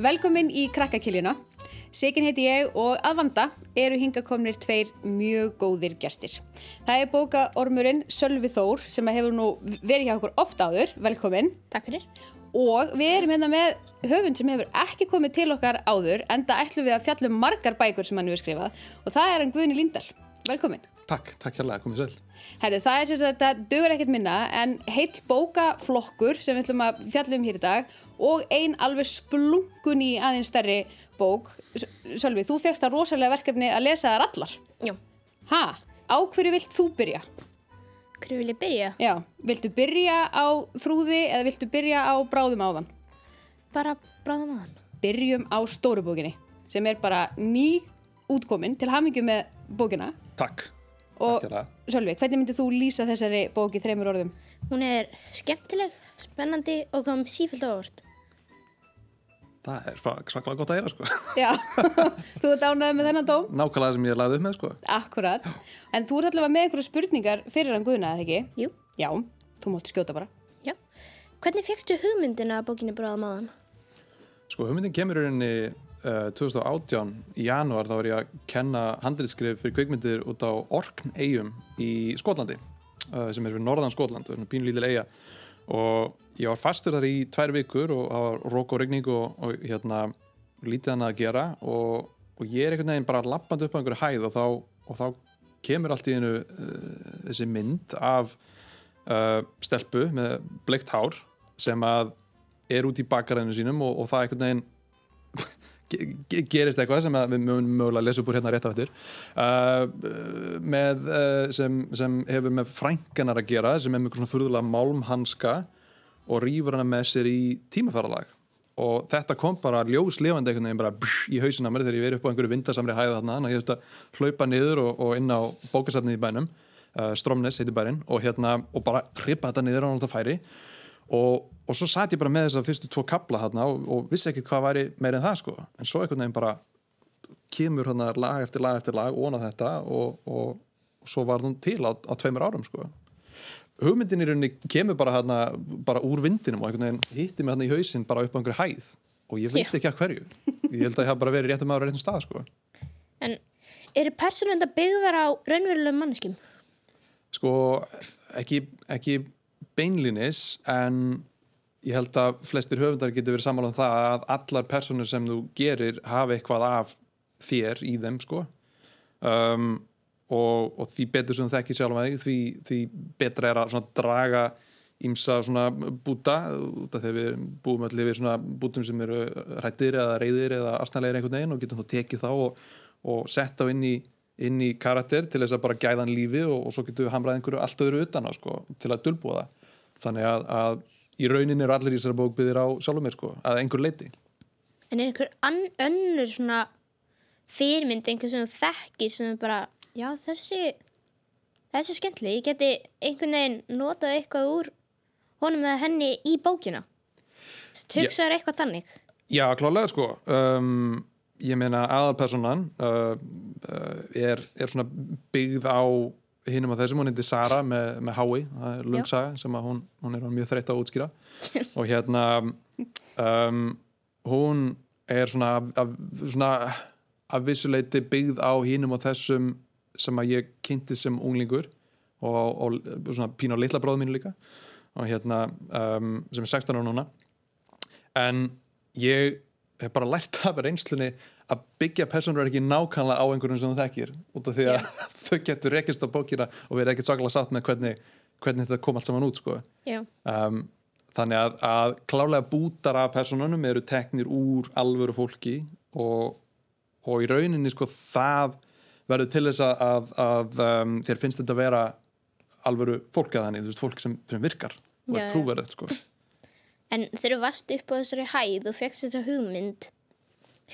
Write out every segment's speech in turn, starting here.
Velkomin í krakkakiljuna. Sigin heiti ég og að vanda eru hingakomnir tveir mjög góðir gestir. Það er bókaormurinn Sölvi Þór sem hefur nú verið hjá okkur oft áður. Velkomin. Takk fyrir. Og við erum hérna með höfund sem hefur ekki komið til okkar áður en það ætlum við að fjallum margar bækur sem hann hefur skrifað og það er hann Guðni Líndal. Velkomin. Takk, takk hérlega, komið sæl. Herru, það er sem sagt að það dugur ekkert minna en heill bókaflokkur sem við ætlum að fjalla um hér í dag og ein alveg splungun í aðeins stærri bók. Sölvi, þú fegst það rosalega verkefni að lesa þar allar. Já. Ha? Á hverju vilt þú byrja? Hverju vil ég byrja? Já, viltu byrja á þrúði eða viltu byrja á bráðum áðan? Bara bráðum að hann. Byrjum á stóru bókinni sem er bara ný útkomin til hamingju með bókina. Takk, Og. Sölvi, hvernig myndir þú lýsa þessari bóki þreymur orðum? Hún er skemmtileg, spennandi og kom sífælt á orð. Það er fa- svakalega gott að heyra, sko. Já, þú ert ánægð með þennan dóm? Nákvæmlega sem ég laði upp með, sko. Akkurat. En þú ert allavega með einhverju spurningar fyrir hann Guðna, eða ekki? Jú. Já, þú mátt skjóta bara. Já. Hvernig fegstu hugmyndina að bókinni bráðum að hann? Sko, hugmyndin kemur í rauninni uh, 2018 í janúar, þá var ég að kenna handritskrif fyrir kvikmyndir út á Orkn eigum í Skotlandi, uh, sem er fyrir norðan Skotland, það er svona pínlítil eiga. Og ég var fastur þar í tvær vikur og það var rók og regning og, og hérna, lítið hann að gera og, og ég er einhvern veginn bara lappandi upp á einhverju hæð og þá, og þá kemur allt í einu uh, þessi mynd af stelpu með bleikt hár sem að er út í bakaræðinu sínum og, og það einhvern veginn gerist eitthvað sem við mögulega að lesa upp úr hérna rétt á eftir. Uh, með, uh, sem, sem hefur með frænkanar að gera sem er eitthvað svona furðulega málmhanska og rýfur hana með sér í tímafæralag og þetta kom bara ljóslefandi einhvern veginn bara brr, í hausinn á mér þegar ég verið upp á einhverju vindasamri hæða þarna þannig að ég þurfti að hlaupa niður og, og inn á bókasafnið í bænum. Uh, Stromnes heitir bærin og hérna og bara hripa þetta niður á náttúrulega færi. Og, og svo satt ég bara með þess að fyrstu tvo kabla þarna og, og vissi ekkert hvað væri meir en það sko. En svo einhvern veginn bara kemur hérna lag eftir lag eftir lag óna þetta og, og, og svo var hún til á, á tveimur árum sko. Hugmyndin í rauninni kemur bara hérna bara úr vindinum og einhvern veginn hitti mig hérna í hausinn bara upp á einhverju hæð og ég veit ekki að hverju. Ég held að ég hafa bara verið réttum aður á réttum stað sko. En eru persónunda byggðar á raunverulegum manneskjum? sko ekki, ekki beinlinis en ég held að flestir höfundar getur verið sammála um það að allar personur sem þú gerir hafa eitthvað af þér í þeim sko. Um, og, og því betur sem þú þekki sjálf að því, því betra er að draga ímsa svona búta út af að við búum öll yfir svona bútum sem eru rættir eða reyðir eða astnælegir einhvern veginn og getum þá tekið þá og, og sett á inn í, inn í karakter til þess að bara gæðan lífi og, og svo getum við hamrað einhverju allt öðru utan á sko, til að dulbúa það. Þannig að, að í rauninni eru allir í þessari bók byggðir á sjálfum mér sko, að einhver leiti En er einhver önnur svona fyrirmynd, einhver sem þú þekkir sem er bara, já þessi þessi er skemmtileg, ég geti einhvern veginn notað eitthvað úr honum eða henni í bókina. Tugsaður eitthvað þannig. Já, klálega sko. Um, ég meina aðalpersonan uh, uh, er, er svona byggð á hinum að þessum, hún heitir Sara með, með Hái, það er lungsaga sem að hún, hún er mjög þreytt að útskýra. Og hérna um, hún er svona af, svona af vissuleiti byggð á hinum og þessum sem að ég kynnti sem unglingur og, og svona pínu á litla bróðu mínu líka. Og hérna um, sem er 16 ára núna. En ég hef bara lært af reynslunni að byggja personur ekki nákvæmlega á einhverjum sem þú þekkir út af því að þau getur rekist á bókina og verið ekkert svakalega sátt með hvernig, hvernig þetta kom allt saman út sko. Já, um, þannig að, að klálega bútar af personunum eru teknir úr alvöru fólki og, og í rauninni sko það verður til þess að, að, um, þér finnst þetta að vera alvöru fólk að þannig, þú veist, fólk sem, sem virkar og Já, er trúverðið sko. en þegar þú varst upp á þessari hæð og fegst þetta hugmynd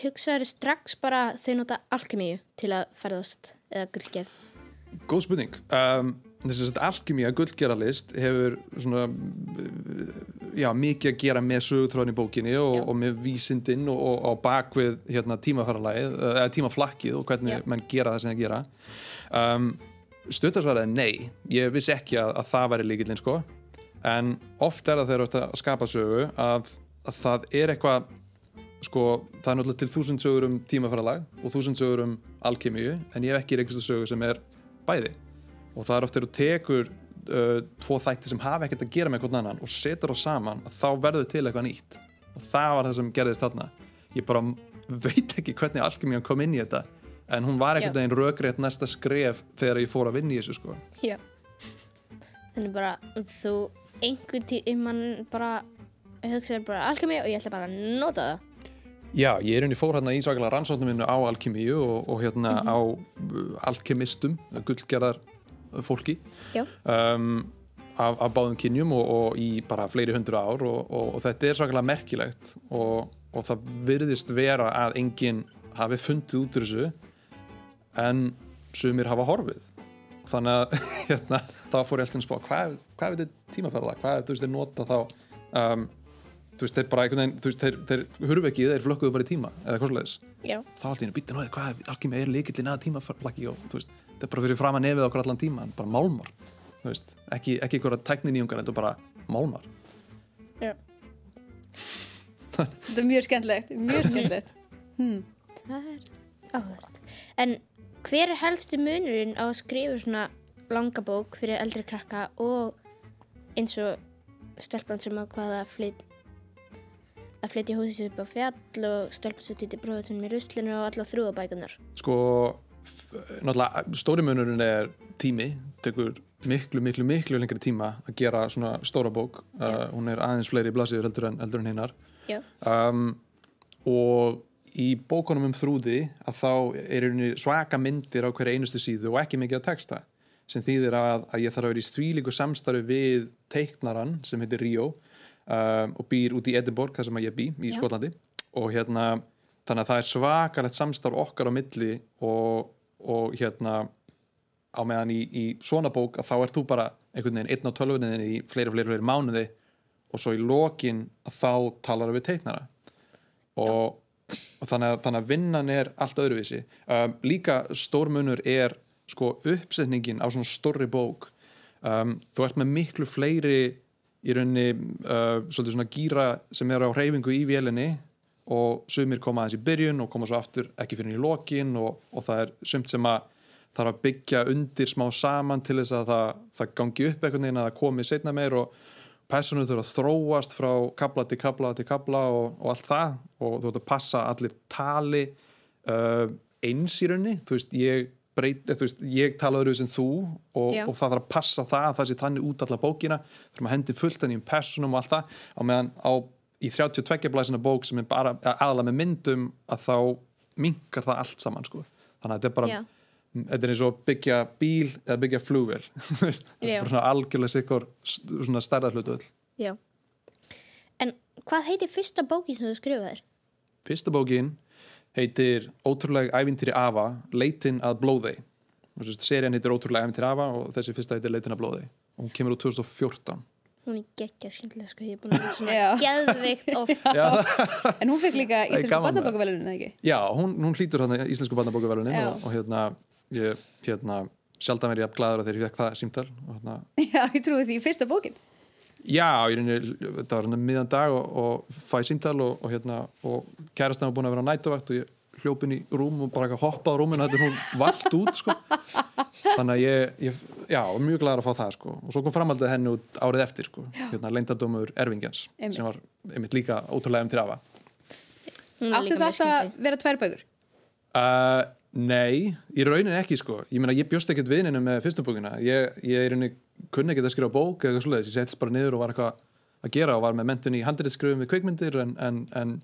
hugsaður strax bara þau nota alkemíu til að ferðast eða gullgerð. Góð spurning. Um, þess að alkymía gullgeralist hefur svona já, mikið að gera með sögutróðin í bókinni og, og með vísindinn og, og, bakvið hérna, eða tímaflakkið og hvernig Já. menn gera það sem það gera. Um, stuttasvaraði nei. Ég vissi ekki að, að það væri líkillinn sko. En oft er það þegar þú ert að skapa sögu að, að það er eitthvað sko, það er náttúrulega til þúsund sögur um tímaferðalag og þúsund sögur um alkemíu en ég hef ekki reyngistu sögu sem er bæði. Og það er oft þegar þú tekur uh, tvo þætti sem hafa ekkert að gera með einhvern annan og setur þá saman þá verður til eitthvað nýtt. Og það var það sem gerðist þarna. Ég bara veit ekki hvernig alkemían kom inn í þetta en hún var einhvern veginn rökrétt næsta skref þegar ég fór að vinna í þessu sko. Já. Þannig bara þú einhvern tímann bara hugsaður bara alkemi og ég ætla bara að nota það. Já, ég er unni fór hérna í svakalega rannsóknum minnu á alkemíu og, og hérna á uh, alkemistum, gullgerðar fólki Já. um, af, af báðum kynjum og, og í bara fleiri hundru ár og, og, þetta er svakalega merkilegt og, og það virðist vera að enginn hafi fundið út úr þessu en sumir hafa horfið. Þannig að hérna, þá fór ég alltaf að spá hvað, hvað er þetta tímaferðala, hvað er þeir nota þá um, þú veist þeir bara einhvern veginn, þú veist þeir, þeir hurfu ekki þeir flökkuðu bara í tíma eða hvað svoleiðis Já. þá alltaf einu býttu náðu hvað algjörlega er líkillin að tímaflaki og þú veist þetta er bara fyrir fram að nefið okkur allan tíma bara málmar, þú veist ekki, ekki einhverja tækninýjungar, þetta er bara málmar Já. Þetta er mjög skemmtilegt, mjög skemmtilegt. Það er áhverð. En hver er helstu munurinn á að skrifa svona langa bók fyrir eldri krakka og eins og stelpan sem að flyt að flytja húsið sitt upp á fjall og týtti bróðið sem í ruslinu og alla þrúðabækunar. sko náttúrulega stóri munurinn er tími tekur miklu, miklu, miklu lengri tíma að gera svona stóra bók. Uh, hún er aðeins fleiri blaðsíður heldur en, en hinnar um, og í bókunum um þrúði að þá er svaka myndir á hverja einustu síðu og ekki mikið að texta sem þýðir að, að ég þarf að vera í stvílíku samstarfi við teiknaran sem heitir Ríó um, og býr út í Edinborg þar sem ég bý í Já. Skotlandi. Og hérna þannig að það er svakalegt samstarf okkar á milli og, og hérna á meðan í, í svona bók að þá ert þú bara einhvern veginn einn á tölvuninni í fleiri, fleiri, fleiri mánuði og svo í lokin að þá talar við teiknara. Og, og þannig, að, þannig að vinnan er allt öðruvísi. Um, líka stórmunur er sko uppsetningin á svona stórri bók. Um, þú ert með miklu fleiri í rauninni uh, svolítið svona gýra sem er á hreyfingu í vélinni og sumir koma aðeins í byrjun og koma svo aftur ekki fyrir í lokin og, og það er sumt sem að þarf að byggja undir smá saman til þess að það, það gangi upp einhvern veginn að það komi setna meir og personur þurfa að þróast frá kabla til kabla til kabla og, og allt það og þú ert að passa allir tali uh, eins í raunni þú veist, ég breyt, veist, ég tala öðru sem þú og, og það þarf að passa það að það sé þannig út alla bókina þurfum að hendi fullt en í personum og allt það á meðan á í 32 blæsina bók sem er bara aðalega með myndum að þá minkar það allt saman sko. þannig að þetta er bara Já. þetta er eins og byggja bíl eða byggja veist, þetta er bara svona algjörlega sikkur svona stærða hlutu öll Já. En hvað heitir fyrsta bókin sem þú skrifaðir? Fyrsta bókin heitir Ótrúlega ævintýri Ava Leitin að Blóðei Serían heitir Ótrúlega ævintýri Ava og þessi fyrsta heitir Leitin að Blóðei og hún kemur úr 2014 Hún er geggja skemmtilega sko, ég er búin að vera Já. svona geðvikt oft. Já, En hún fekk líka íslensku gaman með. barnabókaveluninu, ekki? já hún, hún hlýtur hann íslensku barnabókavelunin og, og hérna, ég, hérna sjaldan verið jafn gladur að þegar ég fekk það símtal og hérna, Já, ég trúi því, fyrsta bókin. Já, ég reyni, þetta var hérna miðan dag og, og fæ símtal og, og hérna og kærastan var búin að vera á nætuvakt og ég hljópin í rúm og bara hoppað á rúminu og þetta er hún valt út sko. þannig að ég, ég já, mjög glæður að fá það sko. og svo kom framhaldið henni út árið eftir sko. hérna, leindardómur Erfingjans Einmitt. sem var einmitt líka ótrúlega um til er Áttu það að vera tvær bækur? Uh, nei, í rauninni ekki sko ég meina ég bjóst ekkert vininu með fyrstu bókina ég, ég í rauninni kunni ekkert að skrifa bók eða eitthvað svoleiðis, ég settist bara niður og var eitthvað að gera og var með mentun í handriðskrifum við kveikmyndir en, en, en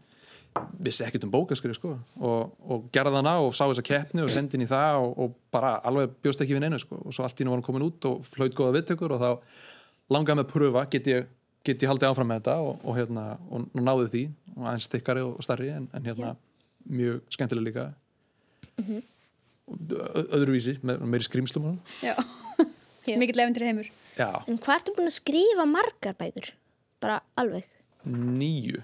vissi ekkert um bókaskrif sko og, og gerði hana og sá þessa keppni og sendi í það og, og bara alveg bjóst ekki við neinu sko og svo allt í nú var hann komin út og hlaut góða viðtökur og þá langaði með að pröfa get ég, get ég haldið áfram með þetta og, og hérna og, náði því og aðeins stikkari og starri en, en hérna mjög skemmtilega líka Ö- öðruvísi með meiri. Já. Mikill efendur heimur. já, En hvað ertu búin að skrifa margar bækur? Bara alveg. nýju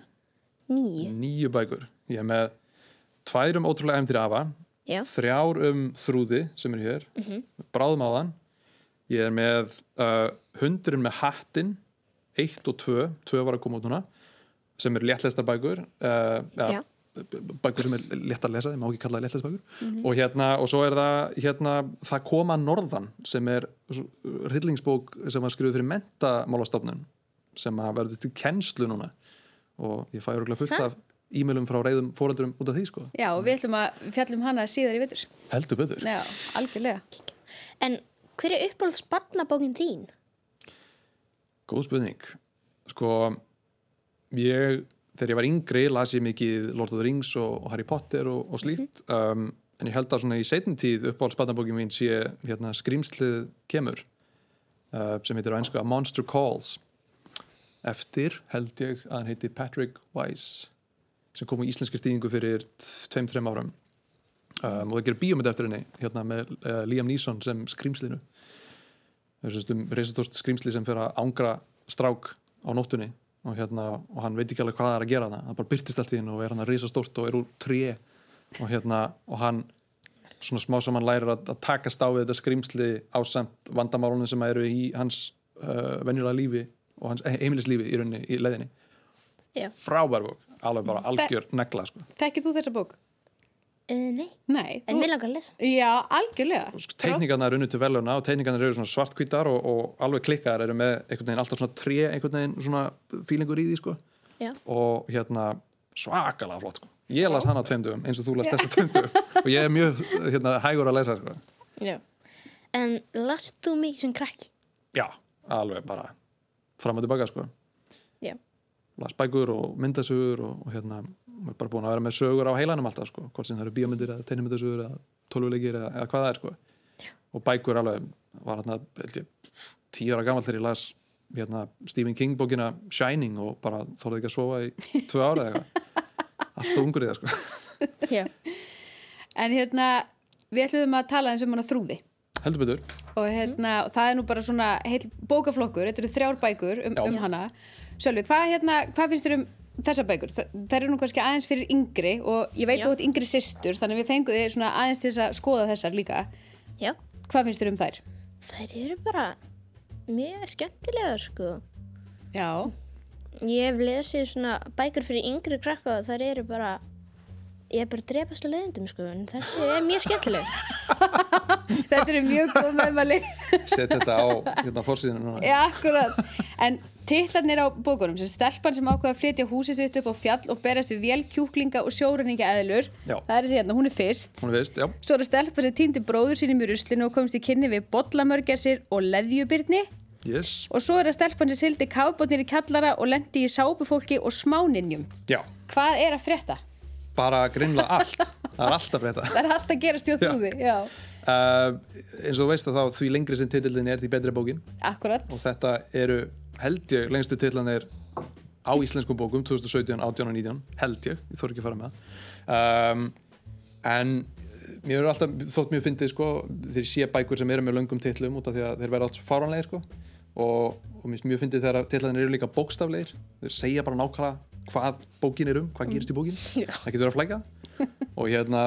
Nýju. nýju bækur. Ég er með tvær um ótrúlega efndir afa Já. þrjár um þrúði sem er hér bráðum áðan. Ég er með uh, hundurinn með hattin eitt og tvö, tvö var að koma út núna sem eru léttlæstar bækur uh, ja, bækur sem er létt að lesa, ég má ekki kalla það léttlæsbækur og hérna, og svo er það hérna, það koma norðan sem er hryllingsbók sem var skrifuð fyrir mentamálastofnun sem að verður til kennslu núna og ég fæ örgulega fullt af e-mailum frá reyðum fóröldurum út af því sko. Já, og við ætlum að fjallum hana síðar í vittur. heldur betur. Já, algjörlega. En hver er uppáhalds barnabókin þín? Góð spurning. Sko ég, þegar ég var yngri las ég mikið Lord of the Rings og, og Harry Potter og, og slíkt. Um, en ég held að svona í seitin tíð uppáhaldsbarnabókin mín sé hérna skrýmslið kemur uh, sem heitir á einsku A Monster Calls eftir held ég að hann heiti Patrick Weiss sem kom í íslenski stíðingu fyrir tveim-trem árum. Um, og það gerir bíómynd eftir henni hérna með uh, Liam Neeson sem skrýmslinu þessum um reysastórt skrýmsli sem fyrir að ángra strák á nóttunni og, hérna, og hann veit ekki alveg hvað það er að gera það hann bara byrtist allt í hinn og er hann að reysastórt og er úr tré og, hérna, og hann svona smá sem hann lærir að, að takast á við þetta skrýmsli ásamt vandamálunum sem eru í hans uh, venjulega lífi og hans heimilislífi í rauninni í leiðinni Já. frábær bók, alveg bara algjör negla sko. Þekkir þú þessa bók? Uh, nei, Nei. en mér langar að lesa. Já, algjörlega. sko, teikningarna er unni til veluna og teikningarna eru svartkvítar og, og alveg klikkaðar eru með einhvern veginn alltaf svona tré einhvern veginn svona fílingur í því sko. Já. og hérna svakalega flott sko. ég las hana tveimdugum eins og þú las þessu tveimdugum og ég er mjög hérna, hægur að lesa sko. Já. En last þú mikið sem krakki? já, alveg bara fram og tilbaka sko. Já. las bækur og myndasugur og, og hérna, maður er bara búin að vera með sögur á heilanum alltaf, sko, hvort sem það eru bíómyndir eða teinimyndasugur eða tólfuleikir eða, eða hvað það er sko. og bækur alveg var hérna, tíu ára gammal þegar ég las hérna, Stephen King bókina Shining og bara þólaði ekki að sofa í tvö ára eða eitthvað alltaf ungur í það sko Já. En hérna, við ætlum að tala eins um hana þrúði. heldur betur, Og hérna, það er nú bara svona heil bókaflokkur, þetta eru þrjár bækur um, um hana. Sölvi, hvað, hérna, hvað finnst þér um þessar bækur? Þa, það eru nú kannski aðeins fyrir yngri og ég veit ert yngri systur, þannig við fengum þið svona aðeins til þess að skoða þessar líka. Já. Hvað finnst þér um þær? Þær eru bara mjög skemmtilegar, sko. Já, Ég hef lesið svona bækur fyrir yngri krakka og þær eru bara, ég er bara að drepast á leiðindum, sko, en þessi er mjög skemmtileg. þetta eru mjög góð meðmæli. set þetta á hérna fórsíðinu núna Já, akkurat. En titlarnir á bókunum, sem stelpan sem ákveða að flytja húsið sitt upp á fjall og berast við vél kjúklinga og sjóræninga eðlur. Já. Það er þessi hérna, hún er fyrst. hún er veist, já, Svo er það stelpa sem týndi bróður sínum í ruslinu og komst í kynni við bollamörgersir og leðjubyrni. yes, Og svo er það stelpan sem sildi kábotnir í kjallara og lendi í sápufólki og smáninjum. já Hvað er að frétta? bara grinnlega allt, það er alltaf breyta Það er alltaf að gerast hjá þrúði. Já. Uh, eins og þú veist að þá því lengri sem titillin er því betri er bókin. Akkurat. og þetta eru held ég lengstu titlanir á íslenskum bókum 2017, 18 og 19 held ég, ég þór ekki að fara með það. Um, en mér er alltaf þótt mjög fyndið sko þeir sé bækur sem eru með löngum titlum út af því að þeir verða alls fáranlegir sko. Og, og mér finnst mjög fyndið þegar titlanir eru líka bókstaflegir. Þeir segja bara nákvæmlega hvað bókin er um, hvað gerist í bókin. Það getur að flækja og hérna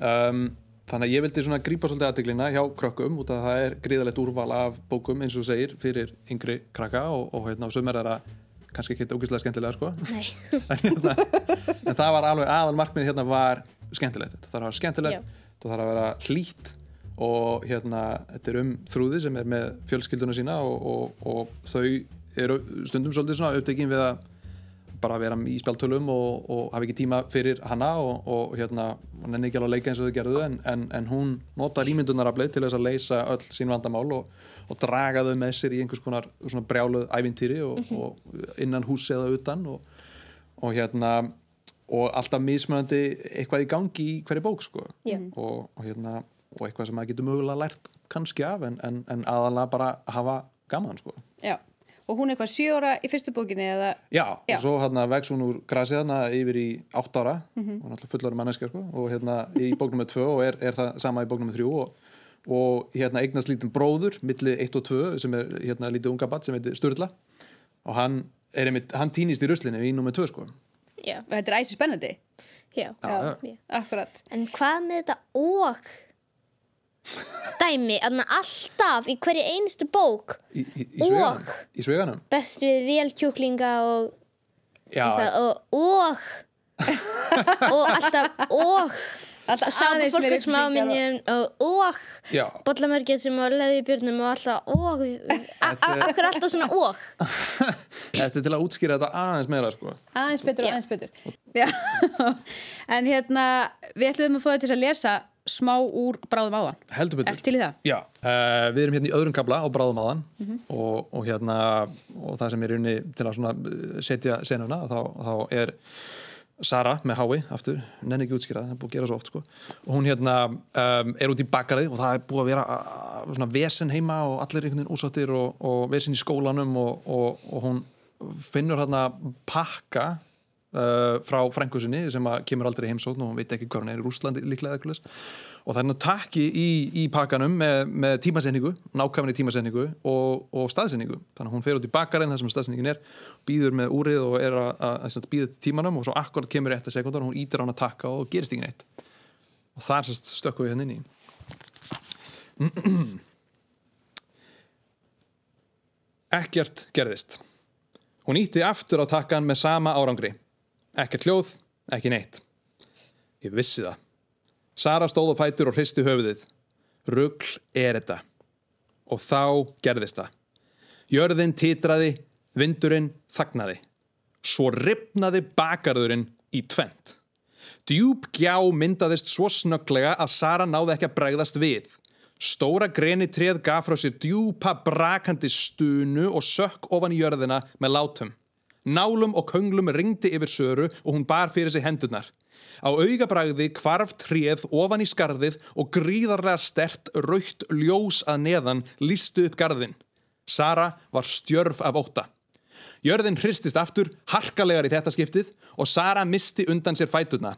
um, þannig að ég vildi svona grípa svolítið aðteglina hjá krökkum út að það er gríðalegt úrval af bókum eins og segir fyrir yngri krakka og, og hérna og sömur er að kannski ekki ógeðslega skemmtilega sko. En, hérna, en það var alveg aðal markmið hérna var skemmtilegt. Þetta þarf að vera skemmtilegt, Já. þetta þarf að vera hlýtt og hérna þetta er um þrúði sem er með fjölskylduna sína og, og, og þau eru stundum svolítið svona upptekinn við að bara vera í spjáltölum og, og hafa ekki tíma fyrir hana og, og hérna, hún er ekki alveg að leika eins og þau gerðu en, en, en hún notar ímyndunaraflið til þess að leysa öll sín vandamál og, og draga þau með sér í einhvers konar svona brjáluð ævintýri og, og innan hús eða utan og, og hérna og alltaf mismunandi eitthvað í gangi í hverju bók sko Já. og, og hérna og eitthvað sem maður getur mögulega lært kannski af en, en, en aðalega bara hafa gaman sko Já. Og hún er eitthvað sjö ára í fyrstu bókinni eða... Já, Já. og svo hérna vex hún úr grasið hérna yfir í átt ára og náttúrulega fullari manneskja sko, og hérna í bóknum með tvö og er, er það sama í bóknum með þrjú og, og hérna eignast lítinn bróður milli 1 og 2 sem er hérna lítið unga batt sem heitir Sturla og hann, er einmitt, hann týnist í ruslinu í nummer 2 sko Já. Og þetta er æsi spennandi. Já, já. Já. Akkurat. En hvað með þetta og dæmi, þannig alltaf í hverju einustu bók í, í, í Og? sveganum, í sveganum. best við vélkjúklinga og, og, og og alltaf og Alltaf aðeins meiri er smáminjum og, og Já. bollamörgjum sem var leðibjörnum og alltaf og akkur alltaf svona og Þetta er til að útskýra þetta aðeins meira sko. aðeins betur og aðeins betur en hérna við ætlum að fá þetta til að lesa smá úr bráðum áðan. Heldur betur. Já, uh, við erum hérna í öðrum kabla á bráðum áðan og, og hérna og það sem er unni til að eh, setja senuna þá, þá er Sara með hái aftur, nenni ekki útskýra það, er búið að gera svo oft sko. Og hún hérna um, er út í bakarið og það er búið að vera uh, svona vesen heima og allir einhvern veginn úsáttir og, og vesen í skólanum og, og, og hún finnur hérna pakka uh, frá frængu sinni sem kemur aldrei heimsókn og hún veit ekki hvað hann er í Rúslandi líklega eitthvað leys. og það er nú takki í, í pakkanum með, með tímasetningu, nákvæmni tímasetningu og, og staðsetningu þannig að hún fer út í bakarinn þar sem staðsetningin er býður með úrið og er að, býða til tímanum og svo akkurat kemur að sekundar og hún ítir á hann að takka og gerist ekki neitt og þar stökkum við henni inn í Ekkert gerðist Hún ítti aftur á takkan með sama árangri. Ekkert hljóð, ekki neitt. Ég vissi það. Sara stóð á fætur og hristi höfuðið. Rugl er þetta. Og þá gerðist það. Jörðin titraði, vindurinn þagnaði. Svo ripnaði bakarðurinn í tvent. Djúb gjá myndaðist svo snögglega að Sara náði ekki að bregðast við. Stóra greni treð gaf frá sér djúpa brakandi stunu og sökk ofan í jörðina með látum. Nálum og könglum ringdi yfir söru og hún bar fyrir sig hendurnar. Á augabræði kvarf tréð ofan í skarðið og gríðarlega stert raukt ljós að neðan lístu upp garðin. Sara var stjörf af óta. Jörðin hristist aftur, harkalegar í þetta skiptið og Sara misti undan sér fæturna.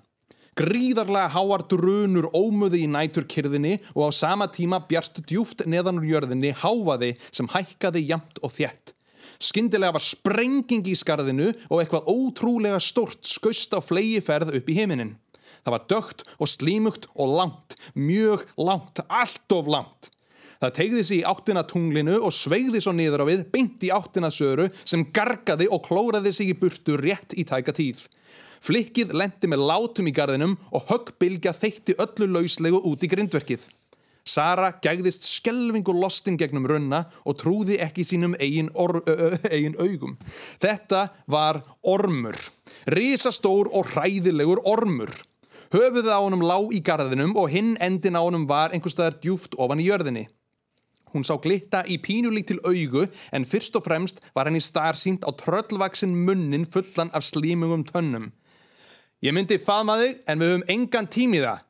Gríðarlega háar drunur ómuði í næturkyrðinni og á sama tíma bjarst djúft neðan úr jörðinni háfaði sem hækkaði jamt og þjætt. Skyndilega var sprenging í skarðinu og eitthvað ótrúlega stort skaust á flegiferð upp í heiminin. Það var dögt og slímugt og langt, mjög langt, allt of langt. Það tegði sig í áttina tunglinu og sveigði svo niður á við, beint í áttina söru sem gargaði og klóraði sig í burtu rétt í tæka tíð. Flikkið lendi með látum í garðinum og höggbylgja þeitti öllu lauslegu út í grindverkið. Sara gægðist skelvingu lostin gegnum runna og trúði ekki sínum eigin, or, ö, ö, eigin augum. Þetta var ormur. Rísastór og hræðilegur ormur. Höfuðið á honum lá í garðinum og hinn endin á honum var einhverstaðar djúft ofan í jörðinni. Hún sá glitta í pínulík til augu en fyrst og fremst var henni starsýnt á tröllvaksin munnin fullan af slímungum tönnum. Ég myndi faðma þig en við höfum engan tím í það.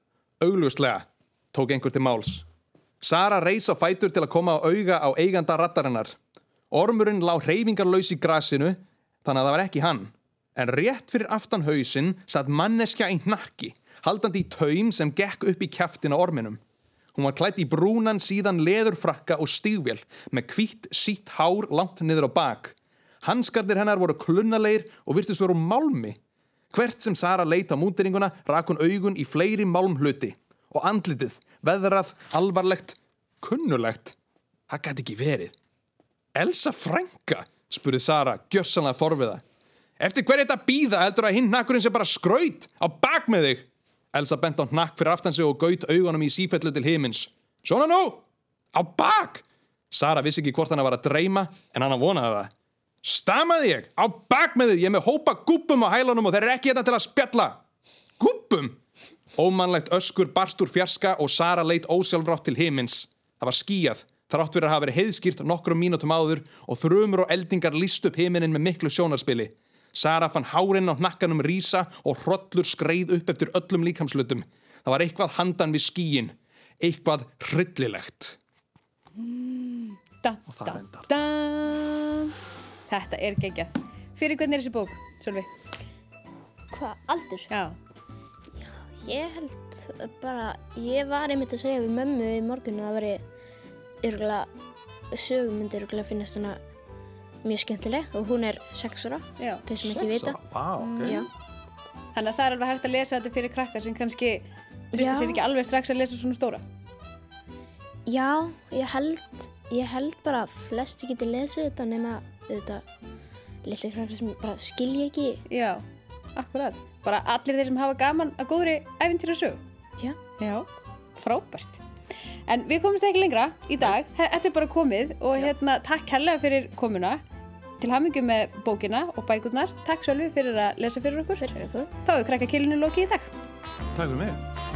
Augljóslega, tók einhver til máls. Sara reys á fætur til að koma á auga á eiganda rattarinnar. Ormurinn lá hreyfingarlaus í grasinu, þannig að það var ekki hann. En rétt fyrir aftan hausinn satt manneskja í hnakki, haldandi í taum sem gekk upp í kjaftin á orminum. Hún var klætt í brúnan síðan leðurfrakka og stígvél með hvítt sítt hár langt niður á bak. Hanskardir hennar voru klunnalegir og virtust voru málmi. Hvert sem Sara leit á mútiringuna rak hún augun í fleiri málmhluti og andlitið, veðrað, alvarlegt, kunnulegt. Það gæti ekki verið. Elsa frænka, spurði Sara, gjössanlega forviða. Eftir hver er þetta býða heldur að hinn nakkurinn sem bara skraut á bak með þig? Elsa bent á hnakk fyrir aftan sig og gaut augunum í sífellu til himins. Svona nú! Á bak! Sara vissi ekki hvort hann var að dreyma en hann vonaði það. Stamaði ég! Á bak með þig! Ég er með hópa gúppum á hælunum og þeir eru ekki þetta til að spjalla! Gúppum! Ómannlegt öskur barst úr fjarska og Sara leitt ósjálfrátt til himins. Það var skíjað, þrátt fyrir að hafa verið heiðskýrt nokkrum mínútum áður og þrumur og eldingar líst upp himinin með miklu sjónarspili. Sara fann hárin á hnakkanum rísa og hrollur skreið upp eftir öllum líkamslutum. Það var eitthvað handan við skíin. Eitthvað hryllilegt. Da, það da, endar. da. Þetta er geggjað. Fyrir hvernig er þessi bók, Sölvi? Hvað, aldur? Já. Ég held bara, ég var einmitt að segja við mömmu í morgun að það veri yrgulega sögum myndi yrgulega finnast hana mjög skemmtileg og hún er sex ára, Já. þeir sem ekki vita. Vá, ok. Já. Þannig að það er alveg hægt að lesa þetta fyrir krakkar sem kannski trista sér ekki alveg strax að lesa svona stóra. Já, ég held, ég held bara að flesti geti lesið þetta nema þetta litli krakkar sem bara skilja ekki Já. Akkurat. Bara allir þeir sem hafa gaman að góðri æfintýra sög. Já. Já, frábært. En við komumst ekki lengra í dag. Þe- Þetta er bara komið og hérna, takk kærlega fyrir komuna. Til hamingju með bókina og bækurnar. Takk Sölvi fyrir að lesa fyrir okkur. Fyrir ykkur. Þá er krakka kilinu lokið í dag. Takk fyrir mig